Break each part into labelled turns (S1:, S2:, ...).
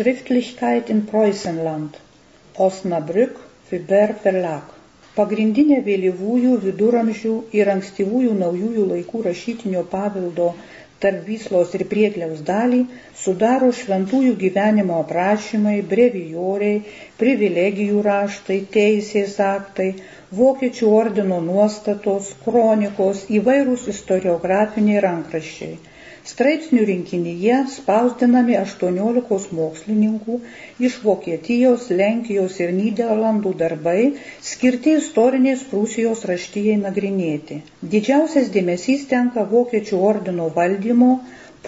S1: Schriftlichkeit in Preußenland. Osnabrück, Fiber Verlag. Pagrindinė vėlyvųjų viduramžių ir ankstyvųjų naujųjų laikų rašytinio paveldo tarp Vyslos ir Priegliaus dalį sudaro šventųjų gyvenimo aprašymai, brevijoriai, privilegijų raštai, teisės aktai, vokiečių ordino nuostatos, kronikos, įvairūs istoriografiniai rankraščiai. Straipsnių rinkinyje spausdinami 18 mokslininkų iš Vokietijos, Lenkijos ir Niderlandų darbai skirti istorinės Prūsijos raštyjai nagrinėti. Didžiausias dėmesys tenka Vokiečių ordino valdymo,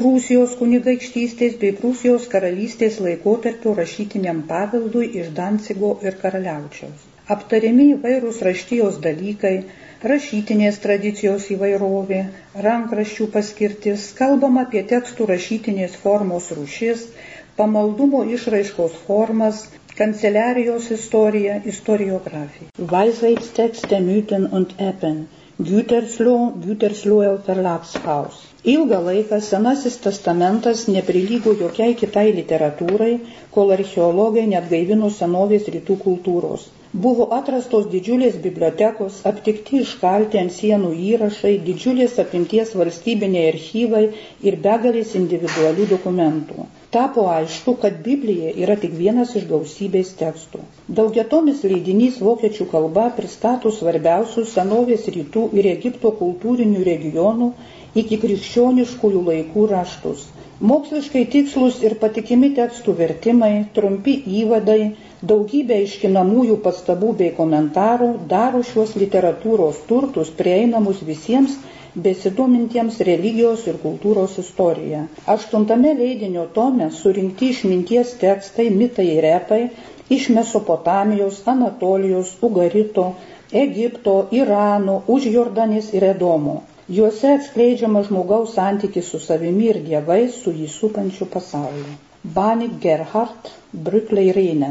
S1: Prūsijos kunigaikštystės bei Prūsijos karalystės laikotarpio rašytiniam paveldui iš Dancigo ir Karaliaučiaus. Aptariami įvairūs raštyjos dalykai, rašytinės tradicijos įvairovė, rankraščių paskirtis, kalbama apie tekstų rašytinės formos rūšis, pamaldumo išraiškos formas, kanceliarijos istorija, istoriografija. Weisheitstexte, Mythen und Eppen. Gütersloh, Gütersloher Verlagshaus. Ilgą laiką Senasis testamentas neprilygo jokiai kitai literatūrai, kol archeologai net gaivino senovės rytų kultūros. Buvo atrastos didžiulės bibliotekos, aptikti iškalti ant sienų įrašai, didžiulės apimties valstybiniai archyvai ir begalės individualių dokumentų. Tapo aišku, kad Biblija yra tik vienas iš gausybės tekstų. Daugiatomis leidinys vokiečių kalba pristato svarbiausius senovės rytų ir Egipto kultūrinių regionų iki krikščioniškųjų laikų raštus. Moksliškai tikslus ir patikimi tekstų vertimai, trumpi įvadai, daugybė iškinamųjų pastabų bei komentarų daro šios literatūros turtus prieinamus visiems besidomintiems religijos ir kultūros istorija. Aštuntame leidinio tome surinkti išminties tekstai, mitai ir repai iš Mesopotamijos, Anatolijos, Ugarito, Egipto, Irano, už Jordanės ir Edomo. Juose atskleidžiama žmogaus santykis su savimi ir dievais, su jį supančiu pasauliu. Banik Gerhard, Brücklei Rene.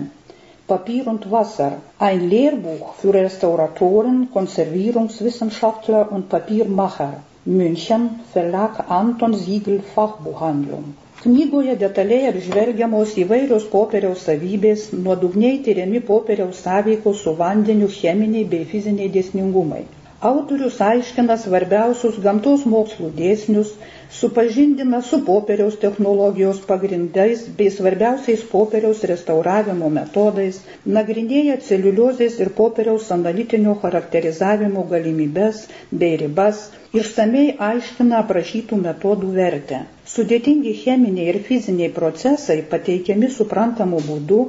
S1: Papier und Wasser, ein Lehrbuch für Restauratoren, Konservierungswissenschaftler und Papiermacher. München, Verlag Anton Siegel Fachbuchhandlung. Knygoje detaliai apžvelgiamos įvairios popieriaus savybės, nuodugniai tyriami popieriaus sąveikos su vandeniu cheminiai bei fiziniai dėsningumai. Autorius aiškina svarbiausius gamtos mokslų dėsnius, supažindina su popieriaus technologijos pagrindais bei svarbiausiais popieriaus restauravimo metodais, nagrinėja celiuliozės ir popieriaus analitinio charakterizavimo galimybes bei ribas, išsamei aiškina aprašytų metodų vertę. Sudėtingi cheminiai ir fiziniai procesai pateikiami suprantamu būdu,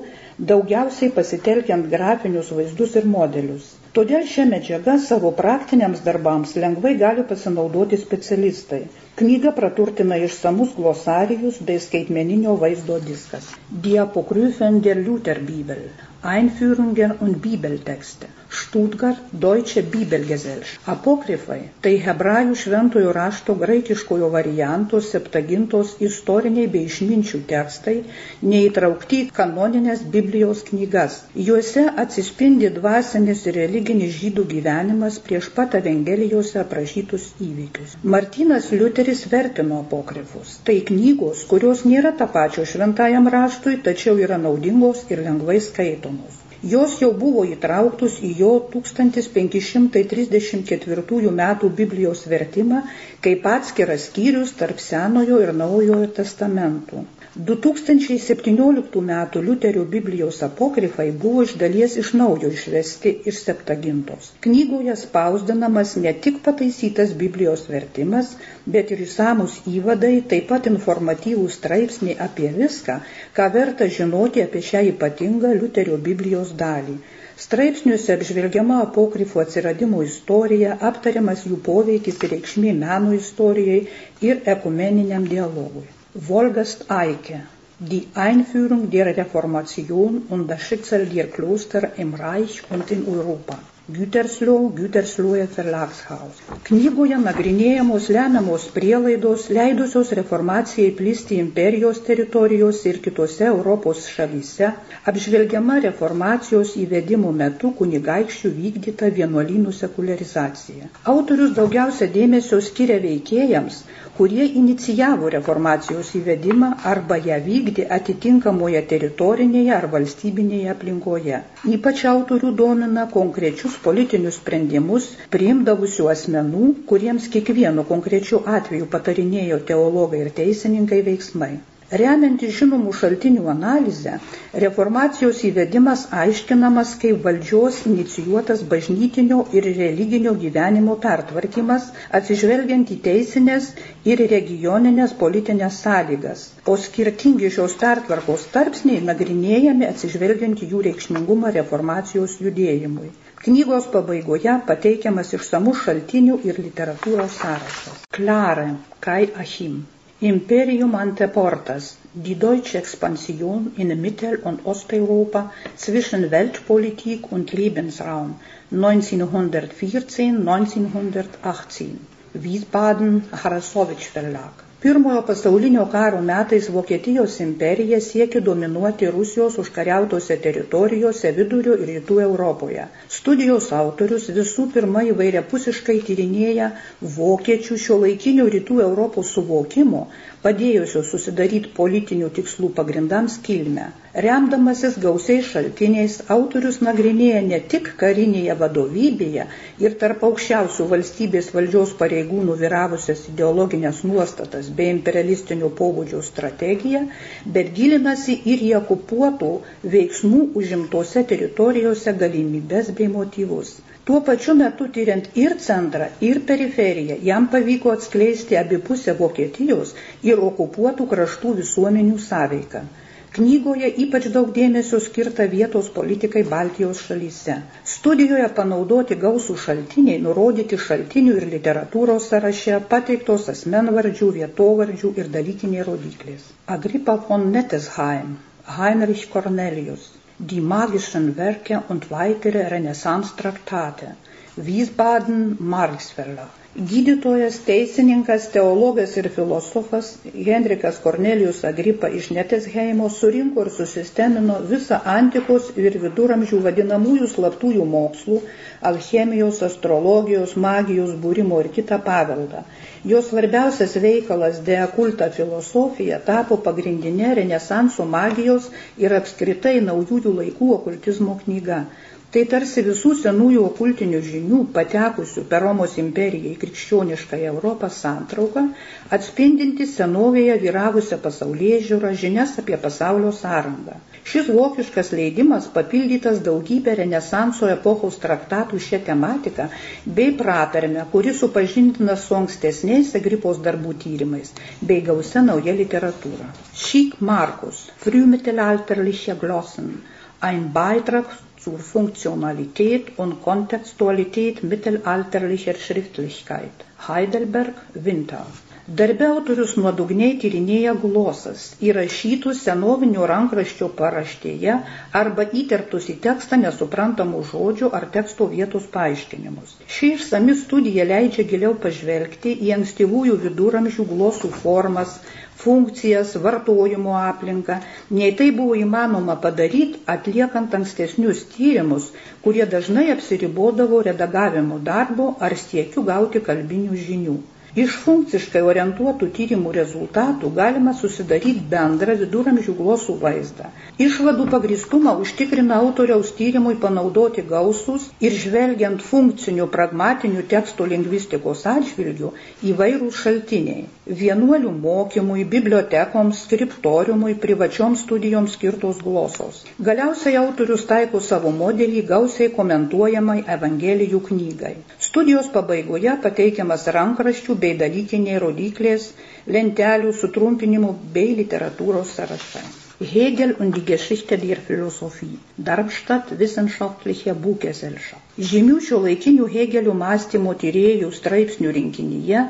S1: daugiausiai pasitelkiant grafinius vaizdus ir modelius. Todėl šią medžiagą savo praktiniams darbams lengvai gali pasinaudoti specialistai. Knygą praturtina išsamus glosarijus bei skaitmeninio vaizdo diskas. Diapokryfen der Lutherbibel. Einführungen und Bibeltexte. Stuttgart Deutsche Bibelgesellschaft. Apokrifai - tai hebrajų šventojo rašto graikiškojo varianto septagintos istoriniai bei išminčių tekstai, neįtraukti į kanoninės Biblijos knygas. Juose atsispindi dvasinis ir religinis žydų gyvenimas prieš pat Evangelijose aprašytus įvykius. Martinas Liuteris vertino apokrifus. Tai knygos, kurios nėra tapačios šventajam raštui, tačiau yra naudingos ir lengvai skaitomos. Jos jau buvo įtrauktus į jo 1534 metų Biblijos vertimą kaip atskiras skyrius tarp Senojo ir Naujojo testamentų. 2017 m. Liuterio Biblijos apokrifai buvo iš dalies iš naujo išvesti iš septagintos. Knygoje spausdinamas ne tik pataisytas Biblijos vertimas, bet ir įsamus įvadai, taip pat informatyvūs straipsniai apie viską, ką verta žinoti apie šią ypatingą Liuterio Biblijos dalį. Straipsniuose apžvelgiama apokrifų atsiradimo istorija, aptariamas jų poveikis ir reikšmė meno istorijai ir ekumeniniam dialogui. Wolgast Eike Die Einführung der Reformation und das Schicksal der Kloster im Reich und in Europa. Gütersloh, Güterslohe Verlagshaus. Knygoje nagrinėjamos lemiamos prielaidos, leidusios reformacijai plisti imperijos teritorijos ir kitose Europos šalyse, apžvelgiama reformacijos įvedimo metu kunigaikščių vykdyta vienuolynų sekularizacija. Autorius daugiausia dėmesio skiria veikėjams, kurie inicijavo reformacijos įvedimą arba ją vykdė atitinkamoje teritorinėje ar valstybinėje aplinkoje. Ypač autorių domina konkrečius politinius sprendimus priimdavusių asmenų, kuriems kiekvienu konkrečiu atveju patarinėjo teologai ir teisininkai veiksmai. Remiantis žinomų šaltinių analizę, reformacijos įvedimas aiškinamas kaip valdžios inicijuotas bažnytinio ir religinio gyvenimo pertvarkymas, atsižvelgiant į teisinės ir regioninės politinės sąlygas, o skirtingi šios pertvarkos tarpsniai nagrinėjami atsižvelgiant į jų reikšmingumą reformacijos judėjimui. Knygos pabaigoje pateikiamas išsamus šaltinių ir literatūros sąrašas. Klare, Kai Achim. Imperium Anteportas, die deutsche Expansion in Mittel- und Osteuropa zwischen Weltpolitik und Lebensraum 1914-1918. Wiesbaden, Harasowitsch Verlag. Pirmojo pasaulinio karo metais Vokietijos imperija siekė dominuoti Rusijos užkariautose teritorijose vidurio ir rytų Europoje. Studijos autorius visų pirma įvairiapusiškai tyrinėja vokiečių šio laikinio rytų Europos suvokimo, padėjusios susidaryti politinių tikslų pagrindams kilmę. Remdamasis gausiais šaltiniais, autorius nagrinėja ne tik karinėje vadovybėje ir tarp aukščiausių valstybės valdžios pareigūnų vyravusias ideologinės nuostatas bei imperialistinio pobūdžio strategiją, bet gilinasi ir į okupuotų veiksmų užimtose teritorijose galimybės bei motyvus. Tuo pačiu metu tyriant ir centrą, ir periferiją, jam pavyko atskleisti abipusę Vokietijos ir okupuotų kraštų visuomenių sąveiką. Knygoje ypač daug dėmesio skirta vietos politikai Baltijos šalyse. Studijoje panaudoti gausų šaltiniai, nurodyti šaltinių ir literatūros sąraše, pateiktos asmenvardžių, vietovardžių ir dalykiniai rodiklės. Agripa von Nettesheim, Heinrich Cornelius, die magischen Werke und weitere Renaissance-Traktate. Wiesbaden Marx Verlag. Gydytojas, teisininkas, teologas ir filosofas Henrikas Kornelijus Agripa iš Netesheimo surinko ir susistemino visą antikos ir viduramžių vadinamųjų slaptųjų mokslų, alchemijos, astrologijos, magijos, būrimo ir kitą paveldą. Jos svarbiausias veikalas De Akulta filosofija tapo pagrindinė renesanso magijos ir apskritai naujųjų laikų okultizmo knyga. Tai tarsi visų senųjų okultinių žinių patekusių per Romos imperiją į krikščionišką Europą santrauką, atspindinti senovėje vyravusią pasaulyje žiūrą žinias apie pasaulio sąrangą. Šis vokiškas leidimas papildytas daugybę renesanso epochos traktatų šią tematiką bei pratarmę, kuri supažindina su ankstesniais Agripos darbų tyrimais bei gausia nauja literatūra. Šyk Markus, Frühmittelalterliche Glossen, ein Beitrag zur Funktionalität und Kontextualität mittelalterlicher Schriftlichkeit. Heidelberg, Winter. Darbe autorius nuodugniai tyrinėja glosas, įrašytus senovinio rankraščio paraštėje arba įterptus į tekstą nesuprantamų žodžių ar teksto vietos paaiškinimus. Ši išsami studija leidžia giliau pažvelgti į ankstyvųjų viduramžių glosų formas, funkcijas, vartojimo aplinką, nei tai buvo įmanoma padaryti atliekant ankstesnius tyrimus, kurie dažnai apsiribodavo redagavimo darbo ar siekiu gauti kalbinių žinių. Iš funkciškai orientuotų tyrimų rezultatų galima susidaryti bendrą viduramžių glosų vaizdą. Išvadų pagristumą užtikrina autoriaus tyrimui panaudoti gausus ir žvelgiant funkcinių pragmatinių tekstų lingvistikos atžvilgių įvairūs šaltiniai. Vienuolių mokymui, bibliotekoms, skriptoriumui, privačioms studijoms skirtos glosos. Galiausiai autorius taiko savo modelį gausiai komentuojamai Evangelijų knygai. Studijos pabaigoje pateikiamas rankraščių bei dalykiniai rodiklės, lentelių sutrumpinimų bei literatūros sąrašai. Hegel und die Geschichte der Philosophie. Darmstadt Wissenschaftliche Buchgesellschaft. Žymių šio laikinių Hegelio mąstymo tyriejų straipsnių rinkinyje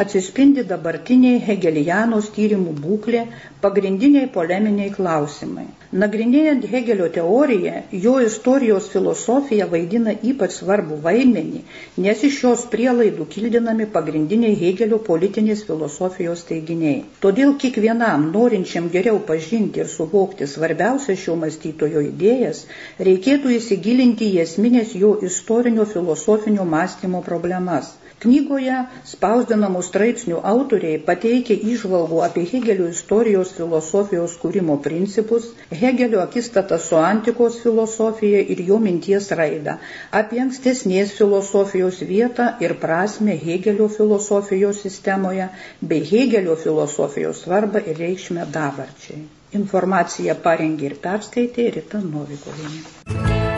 S1: atsispindi dabartiniai Hegelianos tyrimų būklė, pagrindiniai poleminiai klausimai. Nagrinėjant Hegelio teoriją, jo istorijos filosofija vaidina ypač svarbu vaidmenį, nes iš šios prielaidų kildinami pagrindiniai Hegelio politinės filosofijos teiginiai. Todėl kiekvienam norinčiam geriau pažinti ir suvokti svarbiausias šio mąstytojo idėjas, reikėtų įsigilinti į esminės jo istorinio filosofinio mąstymo problemas. Knygoje spausdinamų straipsnių autoriai pateikia įžvalgų apie Hegelio istorijos filosofijos kūrimo principus, Hegelio akistatą su antikos filosofija ir jo minties raidą, apie ankstesnės filosofijos vietą ir prasme Hegelio filosofijos sistemoje bei Hegelio filosofijos svarbą ir reikšmę dabarčiai. Informaciją parengė ir perskaitė Rita Novikovinė.